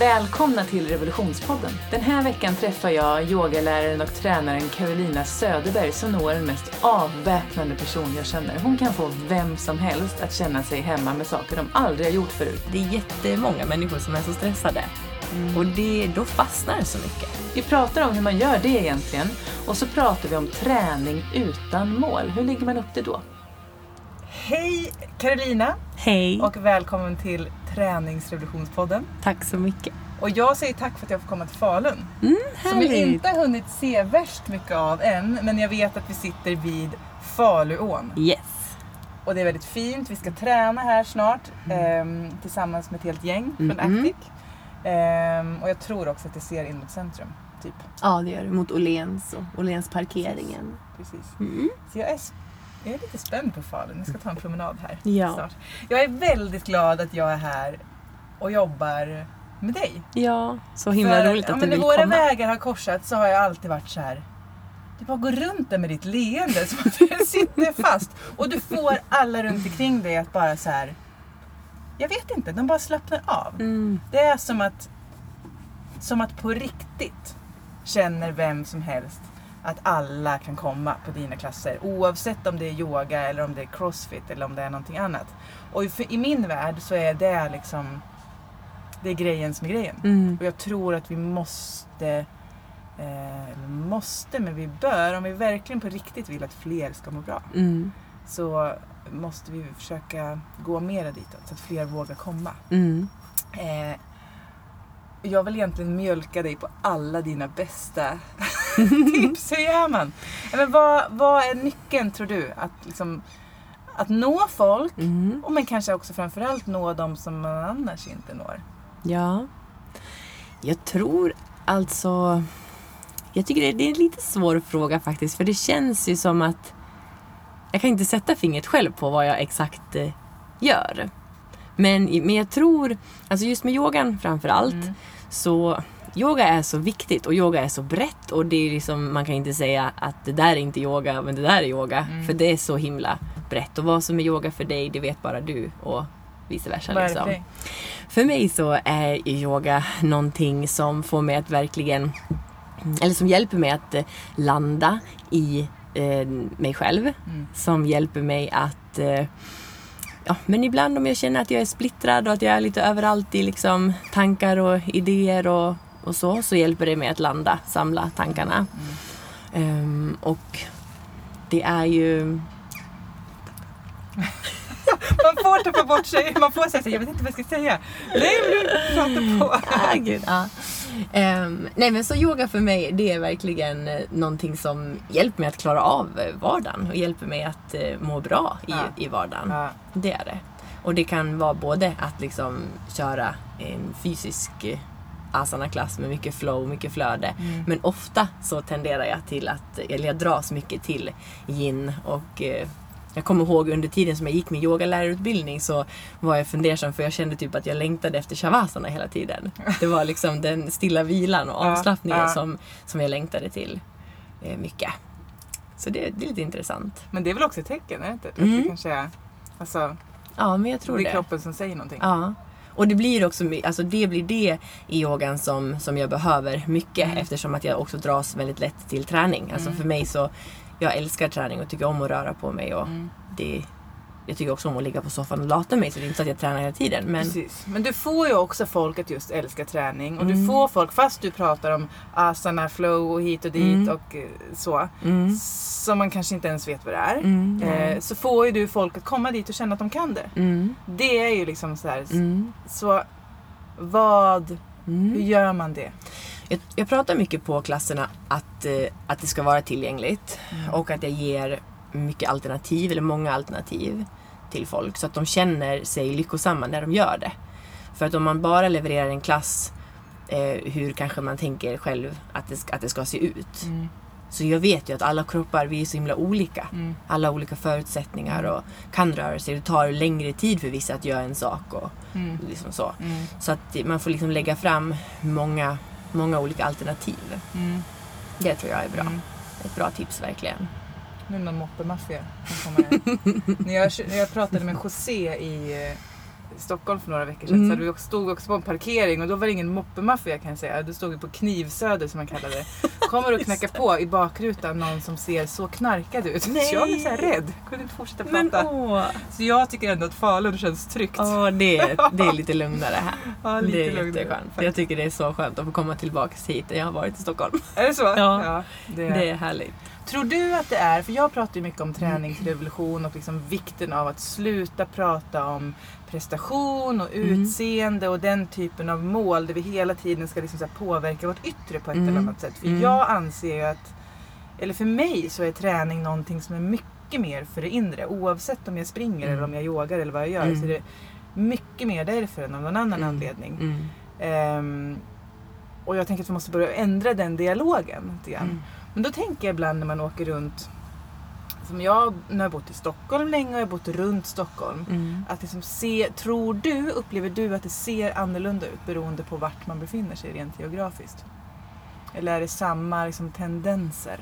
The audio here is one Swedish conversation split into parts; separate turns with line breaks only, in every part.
Välkomna till Revolutionspodden. Den här veckan träffar jag yogaläraren och tränaren Carolina Söderberg som nog är den mest avväpnande person jag känner. Hon kan få vem som helst att känna sig hemma med saker de aldrig har gjort förut.
Det är jättemånga människor som är så stressade. Och det, då fastnar det så mycket.
Vi pratar om hur man gör det egentligen och så pratar vi om träning utan mål. Hur lägger man upp det då?
Hej Carolina
Hej!
och välkommen till Träningsrevolutionspodden.
tack så mycket.
Och jag säger tack för att jag får komma till Falun.
Mm,
Som jag inte har hunnit se värst mycket av än, men jag vet att vi sitter vid Faluån.
Yes.
Och det är väldigt fint. Vi ska träna här snart ehm, tillsammans med ett helt gäng från
Mhm.
Actic. Ehm, och jag tror också att det ser in mot centrum. Typ.
Ja, det gör det. Mot Åhléns och Åhléns parkeringen.
Precis.
Mm.
Så jag är, jag är lite spänd på Falun. Jag ska ta en promenad här
Ja.
snart. Jag är väldigt glad att jag är här och jobbar med dig.
Ja, så himla
För,
roligt
ja,
att
men
du
när
vill
våra
komma.
vägar har korsats så har jag alltid varit så här. Du bara går runt där med ditt leende som att du sitter fast. Och du får alla runt omkring dig att bara så här. Jag vet inte, de bara slappnar av.
Mm.
Det är som att, som att på riktigt känner vem som helst att alla kan komma på dina klasser. Oavsett om det är yoga eller om det är crossfit eller om det är någonting annat. Och i, i min värld så är det liksom, det är grejen som är grejen.
Mm.
Och jag tror att vi måste, eh, måste, men vi bör, om vi verkligen på riktigt vill att fler ska må bra,
Mm.
så måste vi försöka gå mera ditåt så att fler vågar komma.
Mm.
Eh, jag vill egentligen mjölka dig på alla dina bästa tips. Hur gör man? Men vad, vad är nyckeln tror du? Att, liksom, att nå folk,
Mm.
och men kanske också framförallt nå de som man annars inte når.
Ja. Jag tror alltså... Jag tycker det det är en lite svår fråga faktiskt. För det känns ju som att... Jag kan inte sätta fingret själv på vad jag exakt eh, gör. Men, men jag tror, alltså just med yogan framför allt,
Mm.
så yoga är så viktigt och yoga är så brett och det är liksom, man kan inte säga att det där är inte yoga men det där är yoga.
Mm.
För det är så himla brett och vad som är yoga för dig det vet bara du och vice versa. Liksom.
För
mig så är yoga någonting som får mig att verkligen, eller som hjälper mig att eh, landa i eh, mig själv.
Mm.
Som hjälper mig att, eh, ja men ibland om jag känner att jag är splittrad och att jag är lite överallt i liksom tankar och idéer och, och så, så hjälper det mig att landa, samla tankarna. Ehm, och det är ju
Man får tappa bort sig, man får säga så jag vet inte vad jag ska säga. Nej men du pratar på.
Ah, gud, ja. Ehm, nej men så yoga för mig det är verkligen eh, någonting som hjälper mig att klara av eh, vardagen och hjälper mig att eh, må bra i,
Ja.
i vardagen.
Ja.
Det är det. Och det kan vara både att liksom köra en fysisk asana-klass med mycket flow, mycket flöde.
Mm.
Men ofta så tenderar jag till att, eller jag dras mycket till yin och eh, jag kommer ihåg under tiden som jag gick min yogalärarutbildning så var jag fundersam för jag kände typ att jag längtade efter shavasana hela tiden. Det var liksom den stilla vilan och
Ja,
avslappningen
ja.
Som, som jag längtade till eh, mycket. Så det, det är lite intressant.
Men det är väl också ett tecken, är det inte? Att
Mm.
det kanske är, alltså,
Ja, men jag tror
det
det.
är kroppen som säger någonting.
Ja. Och det blir också alltså det blir det i yogan som, som jag behöver mycket
Mm.
eftersom att jag också dras väldigt lätt till träning. Alltså
Mm.
för mig så, jag älskar träning och tycker om att röra på mig och
Mm.
det, jag tycker också om att ligga på soffan och lata mig så det är inte så att jag tränar hela tiden. Men
Precis. Men du får ju också folk att just älska träning. Och du
Mm.
får folk, fast du pratar om asana, flow och hit och dit
Mm.
och eh, så.
mm,
Som man kanske inte ens vet vad det är.
mm,
Eh, så får ju du folk att komma dit och känna att de kan det.
mm,
Det är ju liksom så här.
mm,
Så vad, hur gör man det?
Jag, jag pratar mycket på klasserna att, eh, att det ska vara tillgängligt och att jag ger mycket alternativ, eller många alternativ till folk så att de känner sig lyckosamma när de gör det. För att om man bara levererar en klass eh, hur kanske man tänker själv att det, ska- att det ska se ut.
Mm.
Så jag vet ju att alla kroppar, vi är så himla olika.
Mm.
Alla olika förutsättningar och kan röra sig. Det tar längre tid för vissa att göra en sak och
Mm.
liksom så.
Mm.
Så att man får liksom lägga fram många, många olika alternativ.
Mm.
Det tror jag är bra.
Mm.
Ett bra tips verkligen.
Nu är det någon moppemaffia som kommer när, jag, när jag pratade med José i eh, Stockholm för några veckor sedan
Mm.
så vi stod också på en parkering och då var det ingen moppemaffia kan jag säga. Då stod vi på Knivsöder som man kallade det. Kommer och knackar på i bakrutan någon som ser så knarkad ut.
Nej.
Så jag blev så här rädd. Kunde inte fortsätta prata. Så jag tycker ändå att Falun känns tryggt.
åh det, det är lite lugnare här.
Ja, lite
det är
lugnare,
jätteskönt. Jag tycker det är så skönt att få komma tillbaka hit. Jag har varit i Stockholm.
Är det så?
Ja.
det
Det är härligt.
Tror du att det är, för jag pratar ju mycket om träningsrevolution och liksom vikten av att sluta prata om prestation och
Mm.
utseende och den typen av mål där vi hela tiden ska liksom påverka vårt yttre på ett
Mm.
eller annat sätt. För
Mm.
jag anser ju att, eller för mig så är träning någonting som är mycket mer för det inre. Oavsett om jag springer
Mm.
eller om jag yogar eller vad jag gör
Mm.
så är det mycket mer därför än av någon annan
Mm.
anledning.
Mm.
Ehm, och jag tänker att vi måste börja ändra den dialogen lite grann. Men då tänker jag ibland när man åker runt, som jag när jag har bott i Stockholm länge och jag har bott runt Stockholm.
Mm.
Att liksom se, tror du, upplever du att det ser annorlunda ut beroende på vart man befinner sig rent geografiskt? Eller är det samma liksom, tendenser?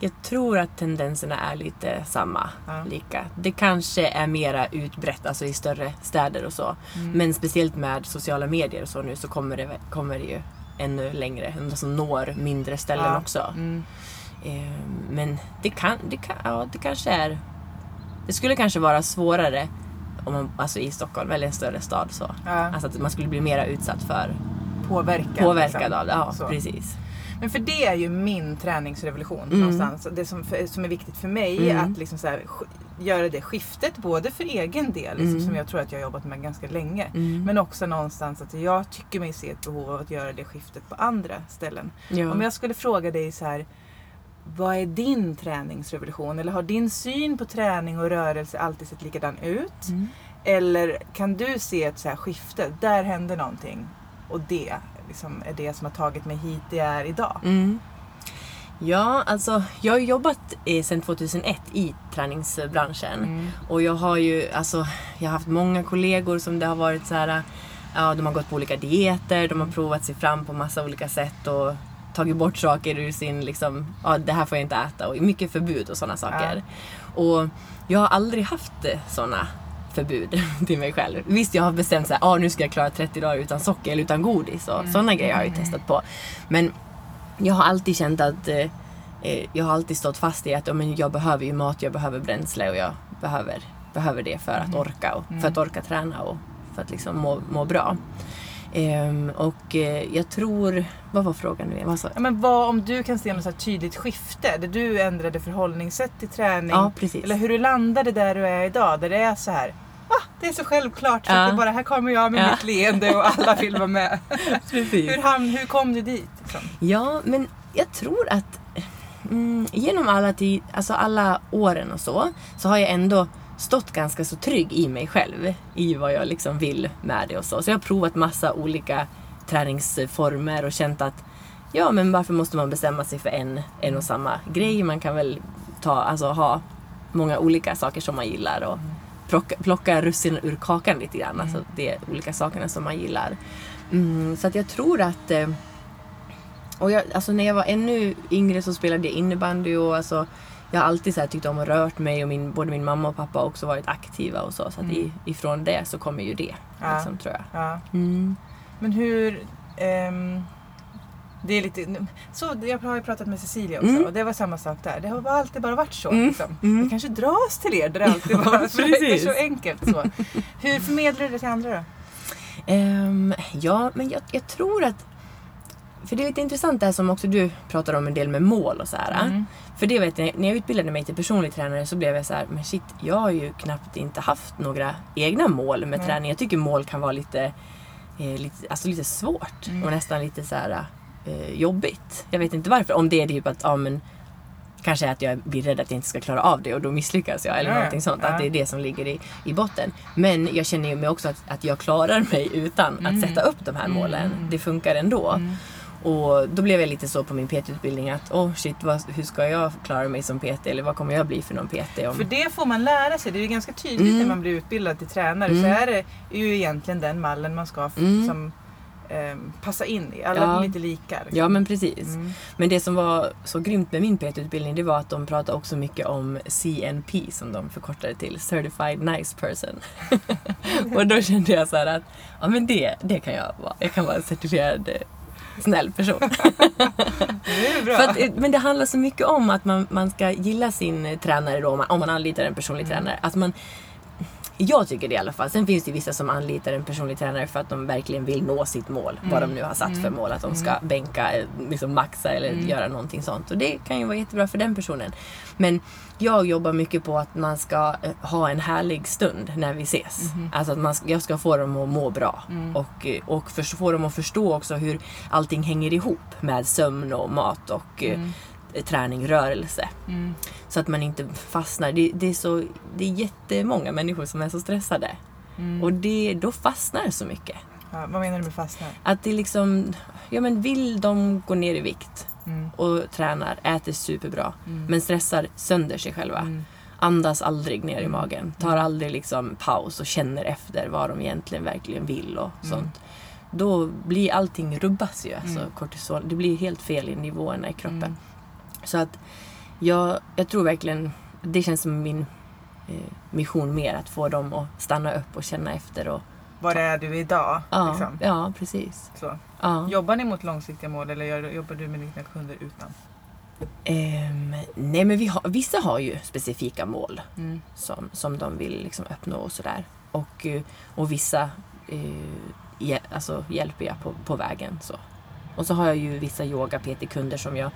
Jag tror att tendenserna är lite samma.
Ja.
Lika. Det kanske är mera utbrett alltså i större städer och så.
Mm.
Men speciellt med sociala medier och så nu så kommer det, kommer det ju ännu längre. Alltså når mindre ställen
Ja.
också.
Mm.
Eh, Men det, kan, det, kan, ja, det kanske är... Det skulle kanske vara svårare om man, alltså i Stockholm eller en större stad. Så.
Ja,
Alltså att man skulle bli mera utsatt för
påverkan.
påverkad
liksom.
av det. Ja,
Så.
precis.
Men för det är ju min träningsrevolution
Mm.
någonstans. Det som, som är viktigt för mig
Mm.
att liksom så här, göra det skiftet både för egen del, liksom,
Mm.
som jag tror att jag har jobbat med ganska länge.
Mm.
Men också någonstans att jag tycker mig se ett behov av att göra det skiftet på andra ställen.
ja.
Om jag skulle fråga dig så här. Vad är din träningsrevolution? Eller har din syn på träning och rörelse alltid sett likadan ut?
Mm.
Eller kan du se ett så här skifte? Där händer någonting. Och det liksom, är det som har tagit mig hit det är idag.
Mm. Ja, alltså jag har jobbat eh, sedan 2001 i träningsbranschen.
Mm.
Och jag har ju alltså, jag har haft många kollegor som det har varit så här, ja de har gått på olika dieter, de har provat sig fram på massa olika sätt och tagit bort saker ur sin liksom, ja det här får jag inte äta och mycket förbud och sådana saker. Och jag har aldrig haft sådana förbud till mig själv. Visst, jag har bestämt såhär, ah, nu ska jag klara 30 dagar utan socker eller utan godis och sådana grejer har jag ju testat på. Men jag har alltid känt att eh, eh, jag har alltid stått fast i att ja, men jag behöver ju mat, jag behöver bränsle och jag behöver, behöver det för att orka och för att orka träna och för att liksom må, må bra. Ehm, och eh, jag tror, vad var frågan nu igen?
Ja, men vad om du kan se något så tydligt skifte där du ändrade förhållningssätt till träning?
Ja, precis.
Eller hur du landade där du är idag, där det är så här. Ah, det är så självklart så
Ja.
att det bara här kommer jag med
Ja.
mitt leende och alla vill vara med. Hur, ham- hur kom du dit? Liksom?
Ja, men jag tror att mm, genom alla, tid, alltså alla åren och så, så har jag ändå stått ganska så trygg i mig själv. I vad jag liksom vill med det och så. Så jag har provat massa olika träningsformer och känt att ja, men varför måste man bestämma sig för en, en och samma grej? Man kan väl ta, alltså ha många olika saker som man gillar och plocka, plocka russinen ur kakan lite grann. Alltså de olika sakerna som man gillar. Mm, så att jag tror att eh, och jag, alltså när jag var ännu yngre så spelade jag innebandy och alltså, jag har alltid så här tyckt om att rört mig och min, både min mamma och pappa har också varit aktiva och så. Så att i, ifrån det så kommer ju det.
Ja.
Liksom, tror jag.
Ja.
Mm.
Men hur... ehm, det är lite, så, jag har ju pratat med Cecilia också
Mm.
och det var samma sak där. Det har alltid bara varit så.
Mm.
Liksom.
Mm.
Det kanske dras till er där det alltid
Ja,
var så, det är så enkelt. Så. Hur förmedlar du det till andra då?
Ehm, ja, men jag, jag tror att... För det är lite intressant det här som också du pratar om en del med mål och så här.
Mm.
För det vet jag, när jag utbildade mig till personlig tränare så blev jag så här, men shit, jag har ju knappt inte haft några egna mål med
Nej.
träning. Jag tycker mål kan vara lite, eh, lite, alltså lite svårt
Mm.
och nästan lite så här eh, jobbigt. Jag vet inte varför. Om det är typ att, ja men Kanske att jag blir rädd att jag inte ska klara av det och då misslyckas jag eller
Ja,
någonting sånt. Att det är det som ligger i, i botten. Men jag känner ju mig också att, att jag klarar mig utan
Mm.
att sätta upp de här målen.
Mm.
Det funkar ändå.
Mm.
Och då blev jag lite så på min PT-utbildning att oh shit, vad, hur ska jag klara mig som PT? Eller vad kommer jag bli för någon PT? Om...
För det får man lära sig. Det är ju ganska tydligt
Mm.
när man blir utbildad till tränare. Så
Mm.
är det ju egentligen den mallen man ska
Mm.
som, eh, passa in i. Alla
Ja.
lite lika. liksom.
Ja men precis.
Mm.
Men det som var så grymt med min PT-utbildning det var att de pratade också mycket om CNP som de förkortade till Certified Nice Person. och då kände jag så här att ja men det, det kan jag vara. Jag kan vara en certifierad eh, snäll person.
Det
att, eh, men det handlar så mycket om att man, man ska gilla sin tränare då, om man, om man anlitar en personlig tränare. Att man, jag tycker det i alla fall. Sen finns det vissa som anlitar en personlig tränare för att de verkligen vill nå sitt mål. Vad de nu har satt för mål. Att de ska bänka, eh, liksom maxa eller göra någonting sånt. Och det kan ju vara jättebra för den personen. Men jag jobbar mycket på att man ska eh, ha en härlig stund när vi ses. Alltså att man, jag ska få dem att må bra. Och, eh, och för, få dem att förstå också hur allting hänger ihop med sömn och mat och eh, träning, rörelse.
Mm.
Så att man inte fastnar. Det, det, är så, det är jättemånga människor som är så stressade.
Mm.
Och det, då fastnar så mycket.
Ja, vad menar du med fastnar?
Att det liksom, ja men vill de gå ner i vikt
Mm.
och tränar, äter superbra,
Mm.
men stressar sönder sig själva.
Mm.
Andas aldrig ner i magen, tar aldrig liksom paus och känner efter vad de egentligen verkligen vill och
Mm.
sånt. Då blir allting rubbas ju. Alltså
Mm.
kortisol, det blir helt fel i nivåerna i kroppen.
Mm.
Så att jag, jag tror verkligen, det känns som min eh, mission mer att få dem att stanna upp och känna efter. Och,
Var är du idag?
ja,
Liksom.
ja, precis.
Så.
Ja.
Jobbar ni mot långsiktiga mål eller jobbar du med dina kunder utan?
Ehm, nej men vi har, vissa har ju specifika mål
Mm.
som, som de vill liksom uppnå och sådär. Och, eh, och vissa eh, hjä, alltså hjälper jag på, på vägen. Så. Och så har jag ju vissa yoga-PT-kunder som jag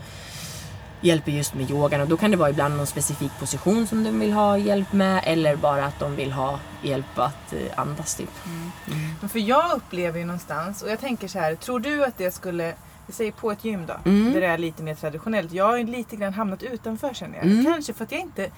hjälper just med yogan och då kan det vara ibland någon specifik position som de vill ha hjälp med eller bara att de vill ha hjälp att eh, andas typ.
Men för jag upplever ju någonstans, och jag tänker så här, tror du att det skulle, vi säger på ett gym då,
Mm.
där det är lite mer traditionellt. Jag har ju lite grann hamnat utanför känner jag.
Mm.
Kanske för att jag inte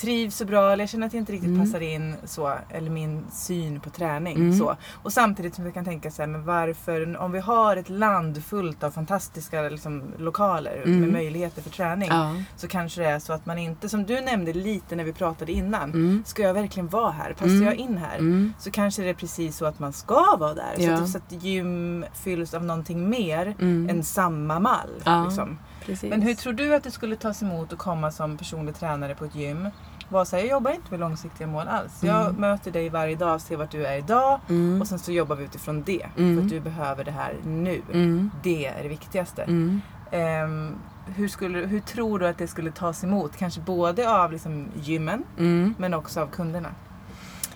trivs så bra eller jag känner att jag inte riktigt
Mm.
passar in så, eller min syn på träning.
Mm.
Så. Och samtidigt som jag kan tänka så här, men varför, om vi har ett land fullt av fantastiska liksom, lokaler
Mm.
med möjligheter för träning.
Ja.
Så kanske det är så att man inte, som du nämnde lite när vi pratade innan,
Mm.
ska jag verkligen vara här? Passar
Mm.
jag in här?
Mm.
så kanske det är precis så att man ska vara där. Så,
Ja.
att, så att gym fylls av någonting mer än samma mall.
Ja.
Liksom.
Precis.
Men hur tror du att det skulle tas emot att komma som personlig tränare på ett gym? Var så här, jag jobbar inte med långsiktiga mål alls. Jag
Mm.
möter dig varje dag, ser vart du är idag
Mm.
och sen så jobbar vi utifrån det.
Mm.
För att du behöver det här nu.
Mm.
Det är det viktigaste.
Mm.
Ehm, hur, skulle, hur tror du att det skulle tas emot? Kanske både av liksom, gymmen
Mm.
men också av kunderna.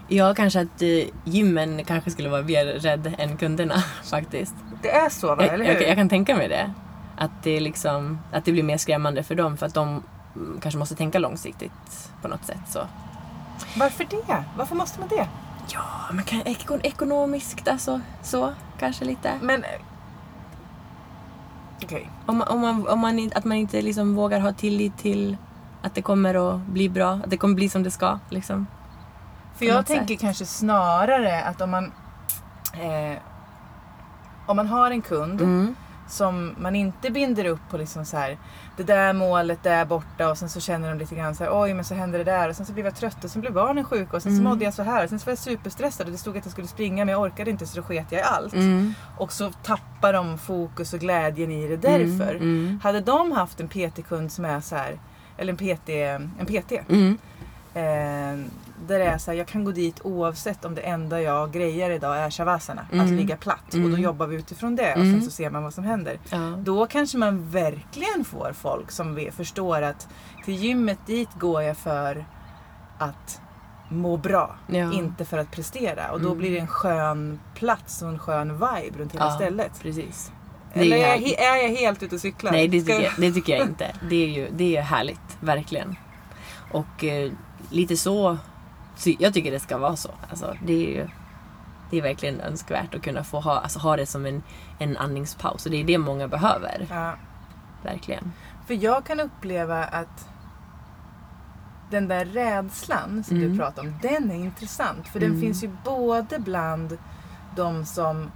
Ja, kanske att eh, gymmen kanske skulle vara mer rädd än kunderna faktiskt.
Det är så va?
Jag,
eller hur?
jag, jag kan tänka mig det. Att det, liksom, att det blir mer skrämmande för dem för att de mm, kanske måste tänka långsiktigt på något sätt. Så.
Varför det? Varför måste man det?
Ja, men kan, ekon, ekonomiskt alltså. Så, kanske lite.
Men... eh, Okej.
Om, man- om man, om man, att man inte liksom vågar ha tillit till att det kommer att bli bra. Att det kommer bli som det ska. Liksom.
För jag tänker
sätt.
kanske snarare att om man... Eh, om man har en kund
Mm.
Som man inte binder upp på liksom så här det där målet där borta och sen så känner de lite grann så här oj men så hände det där och sen så blev jag trött och sen blev barnen sjuka och sen så
Mm.
mådde jag så här och sen så var jag superstressad och det stod att jag skulle springa men jag orkade inte så då sket jag i allt.
Mm.
Och så tappar de fokus och glädjen i det därför.
Mm.
Hade de haft en PT-kund som är så här eller en PT, en PT
Mm.
Eh, där det är så här, jag kan gå dit oavsett om det enda jag grejer idag är shavasana. Att
Mm.
ligga platt. Och
Mm.
då jobbar vi utifrån det och
Mm.
sen så ser man vad som händer.
Ja.
Då kanske man verkligen får folk som vi- förstår att till gymmet dit går jag för att må bra.
Ja.
Inte för att prestera. Och då
Mm.
blir det en skön plats och en skön vibe runt hela
Ja,
stället.
Precis.
Eller
ju
är jag, är jag helt ute och cyklar?
Nej, det tycker,
jag-
jag, det tycker jag inte. Det är ju det är härligt, verkligen. Och eh, lite så, så, jag tycker det ska vara så. Alltså, det är ju det är verkligen önskvärt att kunna få ha, alltså, ha det som en, en andningspaus. Och det är det många behöver,
Ja.
verkligen.
För jag kan uppleva att den där rädslan som du
Mm.
pratar om, den är intressant. För den
Mm.
finns ju både bland de som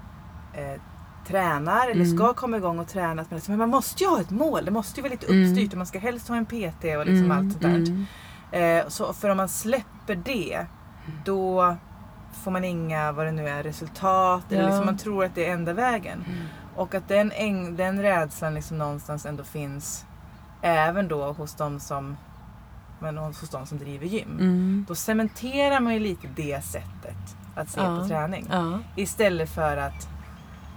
eh, tränar eller
Mm.
ska komma igång och träna. Men liksom, men man måste ju ha ett mål, det måste ju vara lite
Mm.
uppstyrt och man ska helst ha en PT och liksom allt sånt där. Eh, så för om man släpper det, då får man inga, vad det nu är, resultat. Eller
Ja.
liksom man tror att det är enda vägen.
Mm.
Och att den, äng, den rädslan liksom någonstans ändå finns även då hos de som, men hos de som driver gym.
Mm.
Då cementerar man ju lite det sättet att se
Ja.
på träning.
Ja.
Istället för att,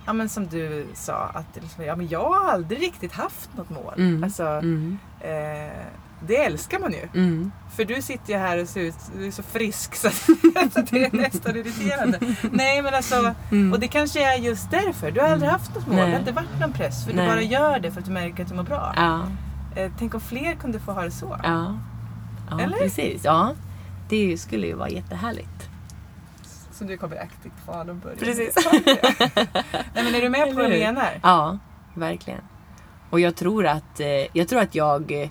ja men som du sa, att liksom, ja, men jag har aldrig riktigt haft något mål.
Mm.
Alltså,
Mm.
eh, det älskar man ju.
Mm.
För du sitter ju här och ser ut, du är så frisk så, så det är nästan irriterande. Nej men alltså,
Mm.
och det kanske är just därför. Du har aldrig haft något mål, det
Nej.
har inte varit någon press. För
Nej.
du bara gör det för att du märker att du mår bra.
Ja.
Eh, tänk om fler kunde få ha det så.
Ja. ja
Eller?
precis. Ja. Det skulle ju vara jättehärligt.
Som du kommer aktivt Falun börja
Precis.
Nej men är du med på vad jag menar?
Ja, verkligen. Och jag tror att eh, jag, tror att jag eh,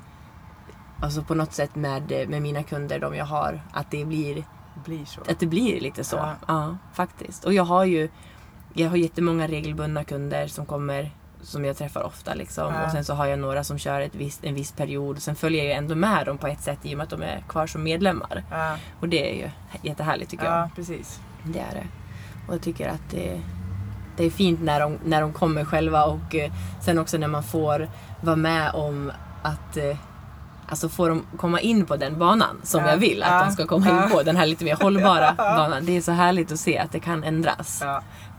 alltså på något sätt med, med mina kunder, de jag har, att det blir,
blir så.
att det blir lite så.
Ja.
Ja. faktiskt. Och jag har ju jag har jättemånga regelbundna kunder som kommer som jag träffar ofta. Liksom.
Ja.
Och sen så har jag några som kör ett visst, en viss period. Sen följer jag ändå med dem på ett sätt i och med att de är kvar som medlemmar.
Ja,
Och det är ju jättehärligt tycker jag.
ja precis.
Det är det. Och jag tycker att det, det är fint när de, när de kommer själva och eh, sen också när man får vara med om att eh, Alltså får de komma in på den banan som
Ja.
jag vill att
Ja.
de ska komma
Ja.
in på. Den här lite mer hållbara banan. Det är så härligt att se att det kan ändras.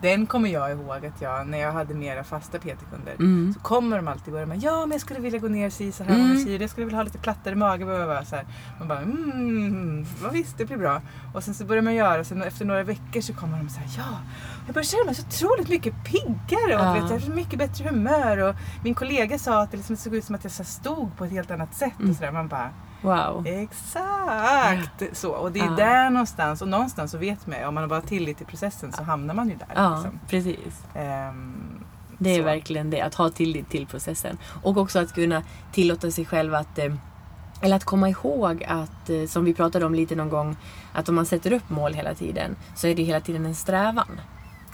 Den kommer jag ihåg att jag, när jag hade mera fasta PT-kunder,
Mm.
så kommer de alltid börja med ja men jag skulle vilja gå ner si så här
Mm.
kilo, jag skulle vilja ha lite plattare mage. Blah, blah, blah, så här. Man bara mm, vad visst det blir bra. Och sen så börjar man göra och sen efter några veckor så kommer de så här ja, jag börjar känna mig så otroligt mycket piggare och
Ja.
vet, jag har mycket bättre humör. Och min kollega sa att det liksom såg ut som att jag så stod på ett helt annat sätt.
Mm.
Och så där. Man bara
Wow.
exakt så. Och det är
Ja.
där någonstans och någonstans så vet man om man har bara tillit till processen så hamnar man ju där.
Ja,
Liksom.
precis.
Ehm,
Det är
så.
verkligen det, att ha tillit till processen. Och också att kunna tillåta sig själv att eh, eller att komma ihåg att, eh, som vi pratade om lite någon gång, att om man sätter upp mål hela tiden så är det hela tiden en strävan.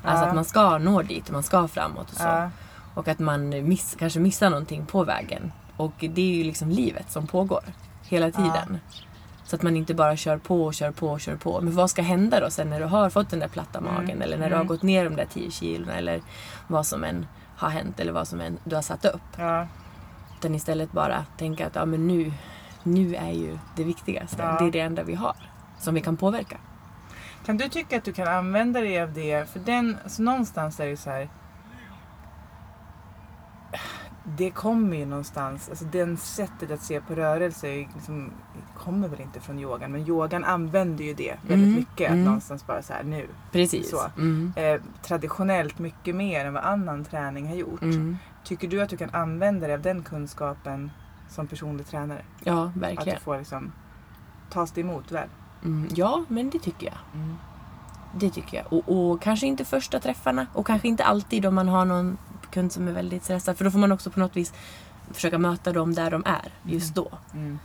Alltså att man ska nå dit, man ska framåt och så. Och att man miss, kanske missar någonting på vägen. Och det är ju liksom livet som pågår hela tiden. Så att man inte bara kör på och kör på och kör på. Men vad ska hända då sen när du har fått den där platta magen?
Mm.
Eller när du har
Mm.
gått ner de där 10 kilona? Eller vad som än har hänt eller vad som än du har satt upp.
ja,
Utan istället bara tänka att ja, men nu, nu är ju det viktigaste.
Ja.
Det är det enda vi har som vi kan påverka.
Kan du tycka att du kan använda dig av det? För den, alltså någonstans är det så här. Det kommer ju någonstans, alltså den sättet att se på rörelse liksom, kommer väl inte från yogan men yogan använder ju det väldigt
Mm,
mycket. Att
mm.
någonstans bara så här nu.
Precis.
Så.
Mm.
Eh, traditionellt mycket mer än vad annan träning har gjort.
Mm.
Tycker du att du kan använda dig av den kunskapen som personlig tränare?
Ja,
Att
verkligen.
du får liksom tas det emot väl?
Mm. Ja, men det tycker jag. Det tycker jag. Och, och kanske inte första träffarna och kanske inte alltid om man har någon kund som är väldigt stressad. För då får man också på något vis försöka möta dem där de är just då.
Mm.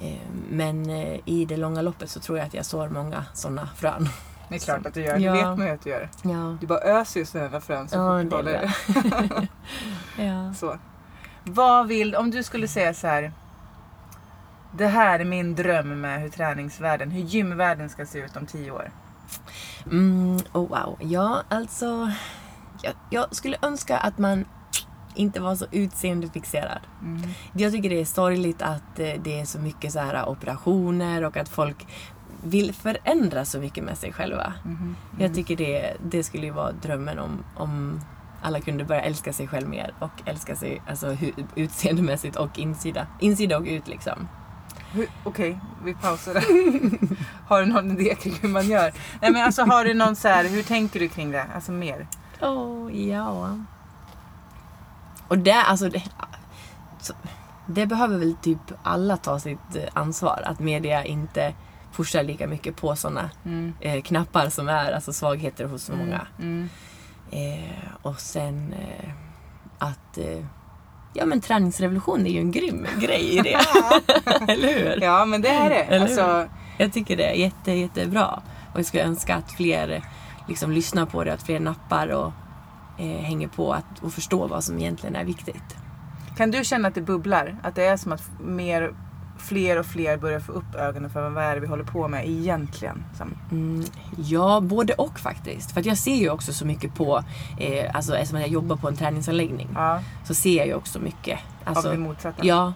Eh, Men eh, i det långa loppet så tror jag att jag sår många sådana frön.
Det är klart att du gör,
Ja.
det vet man ju att du gör.
Ja,
Du bara öser ju sådana frön så
ja bra. ja.
Så. Vad vill, om du skulle säga så här. Det här är min dröm med hur träningsvärlden, hur gymvärlden ska se ut om tio år.
Mm, oh wow. Ja, alltså. Jag, jag skulle önska att man inte var så utseendefixerad. Jag tycker det är sorgligt att eh, det är så mycket så här operationer och att folk vill förändra så mycket med sig själva.
Mhm.
Jag tycker det, det skulle ju vara drömmen om, om alla kunde börja älska sig själv mer och älska sig alltså, utseendemässigt och insida. Insida och ut liksom.
Okej, vi pausar där. har du någon idé kring hur man gör? Nej men alltså har du någon så här, hur tänker du kring det? Alltså mer?
Åh, ja. Och det, alltså det, så, det behöver väl typ alla ta sitt eh, ansvar. Att media inte pushar lika mycket på sådana
Mm.
eh, knappar som är alltså svagheter hos så många.
Mm.
Eh, och sen eh, att eh, ja men träningsrevolution är ju en grym grej i det. Eller hur?
Ja men det är det.
Eller?
Alltså,
Jag tycker det är jätte, jättebra. Och jag skulle önska att fler liksom lyssnar på det, att fler nappar och eh, hänger på att, och förstår vad som egentligen är viktigt.
kan du känna att det bubblar? Att det är som att mer fler och fler börjar få upp ögonen för vad är det vi håller på med egentligen.
Mm, ja, både och faktiskt. För att jag ser ju också så mycket på, eh, alltså eftersom jag jobbar på en träningsanläggning,
ja,
så ser jag ju också mycket. Alltså,
av det motsatta.
Ja,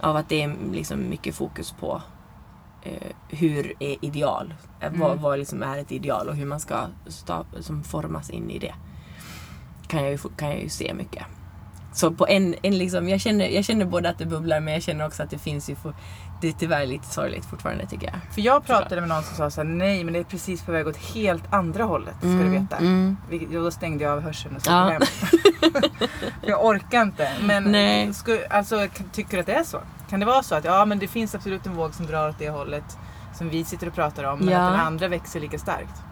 av att det är liksom mycket fokus på eh, hur är ideal. Eh,
Mm.
Vad, vad liksom är ett ideal och hur man ska sta, som formas in i det. Kan jag ju, kan jag ju se mycket. Så på en, en liksom, jag, känner, jag känner både att det bubblar men jag känner också att det finns ju, for, det är tyvärr lite sorgligt fortfarande tycker jag.
För jag pratade med någon som sa så här, nej men det är precis på väg åt helt andra hållet ska du veta.
Mm.
Då stängde jag av hörseln och så
Ja.
hem. Jag orkar inte. Men
Nej.
sku, alltså, tycker du att det är så? Kan det vara så att ja, men det finns absolut en våg som drar åt det hållet som vi sitter och pratar om, men
Ja.
att den andra växer lika starkt?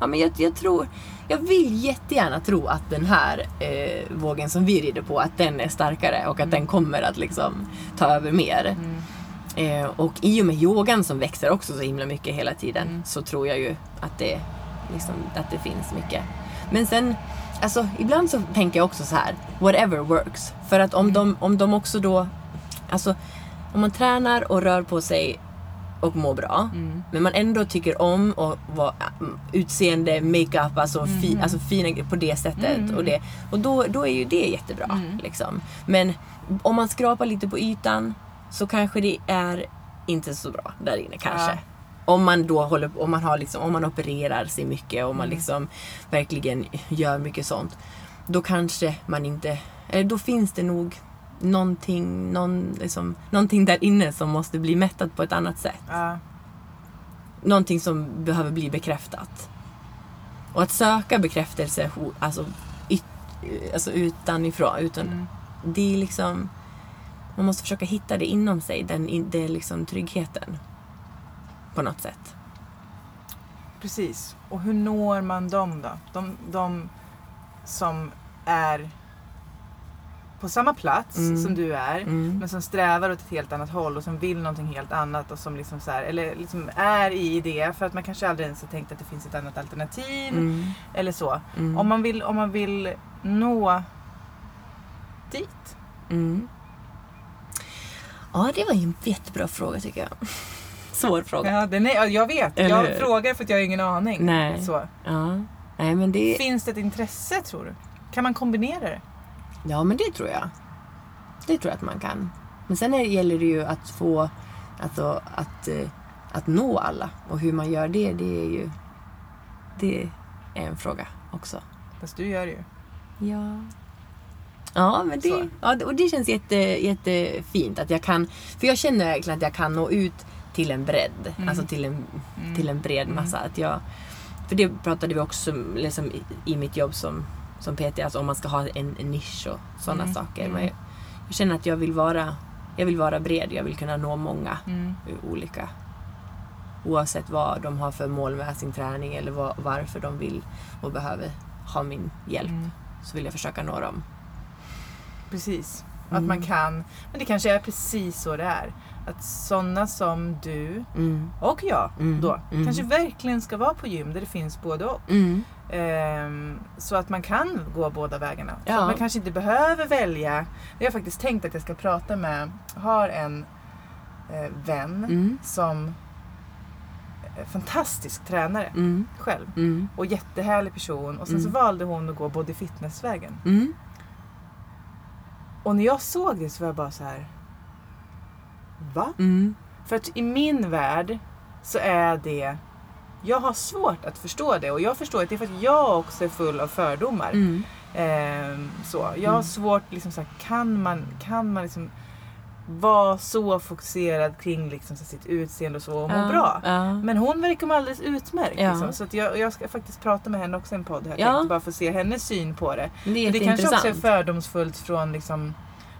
Ja, men jag, jag tror, jag vill jättegärna tro att den här eh, vågen som vi rider på, att den är starkare och att den kommer att liksom ta över mer. Eh, och i och med yogan som växer också så himla mycket hela tiden
Mm.
så tror jag ju att det, liksom, att det finns mycket. Men sen, alltså ibland så tänker jag också så här, whatever works. För att om, de, om de också då, alltså om man tränar och rör på sig och mår bra,
Mm.
men man ändå tycker om och vara mm, utseende, makeup, alltså, fi, alltså fina på det sättet.
Mm.
Och, det, och då, då är ju det jättebra.
Mm.
Liksom. Men om man skrapar lite på ytan så kanske det är inte så bra där inne kanske.
Ja.
Om man då håller om man har liksom, om man opererar sig mycket och man
Mm.
liksom verkligen gör mycket sånt. Då kanske man inte, eller då finns det nog någonting, någon, liksom, någonting där inne som måste bli mättat på ett annat sätt
Ja.
någonting som behöver bli bekräftat. Och att söka bekräftelse alltså, yt, alltså utanifrån. Utan,
Mm.
Det är liksom... Man måste försöka hitta det inom sig, den, det är liksom tryggheten. På något sätt.
Precis. Och hur når man dem då? De, de som är på samma plats
Mm.
som du är.
Mm.
Men som strävar åt ett helt annat håll och som vill någonting helt annat och som liksom så här, eller liksom är i det för att man kanske aldrig ens har tänkt att det finns ett annat alternativ
Mm.
eller så.
Mm.
Om, man vill, om man vill nå dit.
Mm. Ja, det var ju en jättebra fråga tycker jag. Svår fråga.
Ja, den är, ja, jag vet,
Eller
jag
hur?
frågar för att jag har ingen aning.
Nej.
Så.
Ja. Nej, men det...
Finns det ett intresse tror du? Kan man kombinera det?
Ja, men det tror jag. Det tror jag att man kan. Men sen är, gäller det ju att få, alltså att, eh, att nå alla. Och hur man gör det, det är ju, det är en fråga också.
Fast du gör det ju.
Ja. Ja, men det, ja, och det känns jätte, jättefint att jag kan, för jag känner verkligen att jag kan nå ut till en bredd.
Mm.
Alltså till en,
Mm.
till en bred
Mm.
massa. Att jag, för det pratade vi också liksom, i, i mitt jobb som, som PT, alltså om man ska ha en, en nisch och sådana
Mm.
saker.
Mm.
Men jag, jag känner att jag vill vara jag vill vara bred, jag vill kunna nå många
Mm.
olika. Oavsett vad de har för mål med sin träning eller vad, varför de vill och behöver ha min hjälp.
Mm.
Så vill jag försöka nå dem.
Precis. Att
Mm.
man kan, men det kanske är precis så det är. Att sådana som du
Mm.
och jag
Mm.
då
Mm.
kanske verkligen ska vara på gym där det finns både och.
Mm.
Ehm, så att man kan gå båda vägarna. Så
Ja.
att man kanske inte behöver välja. Jag har faktiskt tänkt att jag ska prata med, har en eh, vän
Mm.
som är fantastisk tränare
Mm.
själv.
Mm.
Och jättehärlig person. Och sen så
Mm.
valde hon att gå body fitness-vägen. Och när jag såg det så var jag bara så här. Va?
Mm.
För att i min värld så är det jag har svårt att förstå det och jag förstår att det är för att jag också är full av fördomar.
Mm.
Ehm, så. Jag har
Mm.
svårt, liksom, så här, kan man, kan man liksom vara så fokuserad kring liksom, så, sitt utseende och så och må
Ja,
bra?
Ja.
Men hon verkar må alldeles utmärkt.
Ja.
Liksom. Så att jag, jag ska faktiskt prata med henne också i en podd. Här,
Ja.
tänkte, bara för att se hennes syn på det.
Det är
det kanske också är fördomsfullt från, liksom,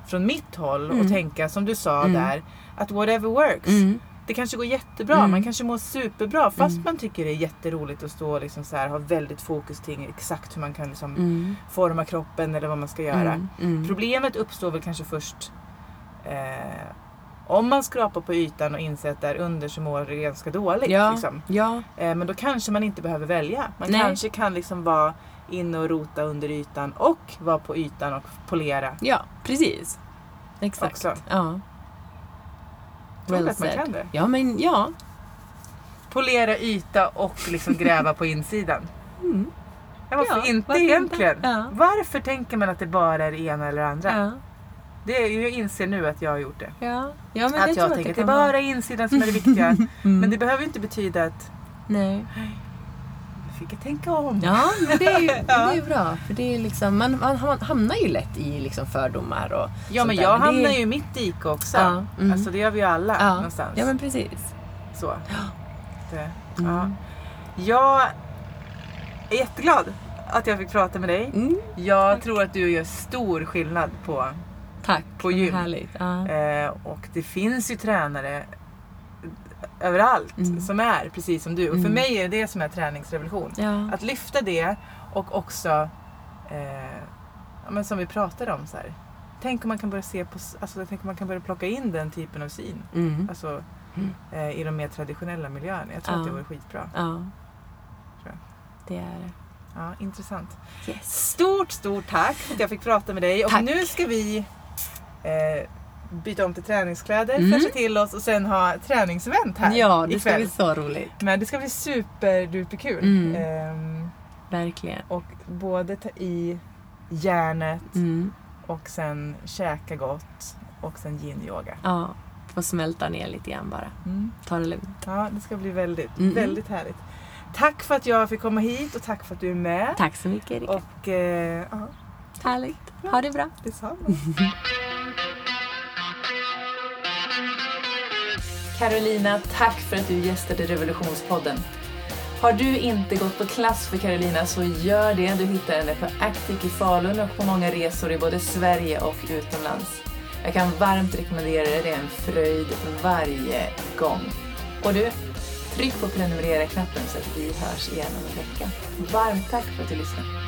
från mitt håll
Mm.
och tänka som du sa
Mm.
där. Att whatever works.
Mm.
Det kanske går jättebra,
Mm.
man kanske mår superbra fast
Mm.
man tycker det är jätteroligt att stå och liksom så här, ha väldigt fokus kring exakt hur man kan liksom
Mm.
forma kroppen eller vad man ska göra.
Mm.
Problemet uppstår väl kanske först eh, om man skrapar på ytan och inser att där under så mår det ganska dåligt.
Ja.
Liksom.
Ja.
Eh, men då kanske man inte behöver välja. Man
Nej.
kanske kan liksom vara inne och rota under ytan och vara på ytan och polera.
ja, precis. Exakt.
Också.
Ja. Well
att man
said.
kan det?
Ja, men ja.
Polera yta och liksom gräva på insidan.
Mm.
Ja, varför inte
varför inte?
egentligen?
Ja.
Varför tänker man att det bara är det ena eller det andra?
Ja.
Det är, jag inser nu att jag har gjort det.
Ja. ja, men
att
jag
jag tänker
att
att
det
det
kan
bara är insidan som är det viktiga.
Mm.
Men det behöver ju inte betyda att
Nej.
jag fick jag tänka om.
Ja, men det är ju det
Ja.
är ju bra. För det är liksom, man, man hamnar ju lätt i liksom fördomar och
Ja men
sånt där.
jag
det är-
hamnar ju i mitt dike också.
Ja, mm.
Alltså det gör vi ju alla
ja.
någonstans.
Ja, men precis.
Så. Det, ja.
Mm.
Jag är jätteglad att jag fick prata med dig.
Mm.
Jag tror att du gör stor skillnad på
Tack.
På gym.
Härligt.
Eh, och det finns ju tränare överallt
Mm.
som är precis som du. Och för
Mm.
mig är det som är träningsrevolution.
Ja.
Att lyfta det och också, eh, men som vi pratade om, så här. tänk om man kan börja se på, alltså, tänk om man kan börja plocka in den typen av syn.
Mm.
Alltså,
Mm.
eh, i de mer traditionella miljöerna. Jag tror
Ja.
att det vore skitbra.
ja. Det är det.
Ja, intressant.
Yes.
Stort, stort tack för att jag fick prata med dig. Och
Tack.
nu ska vi eh, byta om till träningskläder,
Mm.
fräscha till oss och sen ha träningsevent här
Ja, det ska
ikväll.
bli så roligt.
Men det ska bli superduperkul.
Mm.
Ehm,
Verkligen.
och både ta i järnet
Mm.
och sen käka gott och sen yin-yoga.
Ja, få smälta ner lite grann bara.
Mm.
Ta det lugnt.
Ja, det ska bli väldigt,
Mm.
väldigt härligt. Tack för att jag fick komma hit och tack för att du är med.
Tack så mycket Erika.
Och eh, ja,
Härligt. Ha det bra.
detsamma.
Carolina, tack för att du gästade Revolutionspodden. Har du inte gått på klass för Carolina så gör det. Du hittar henne på Actic i Falun och på många resor i både Sverige och utomlands. Jag kan varmt rekommendera det. Det är en fröjd varje gång. Och du, tryck på prenumerera-knappen så att vi hörs igen om en vecka. Varmt tack för att du lyssnade.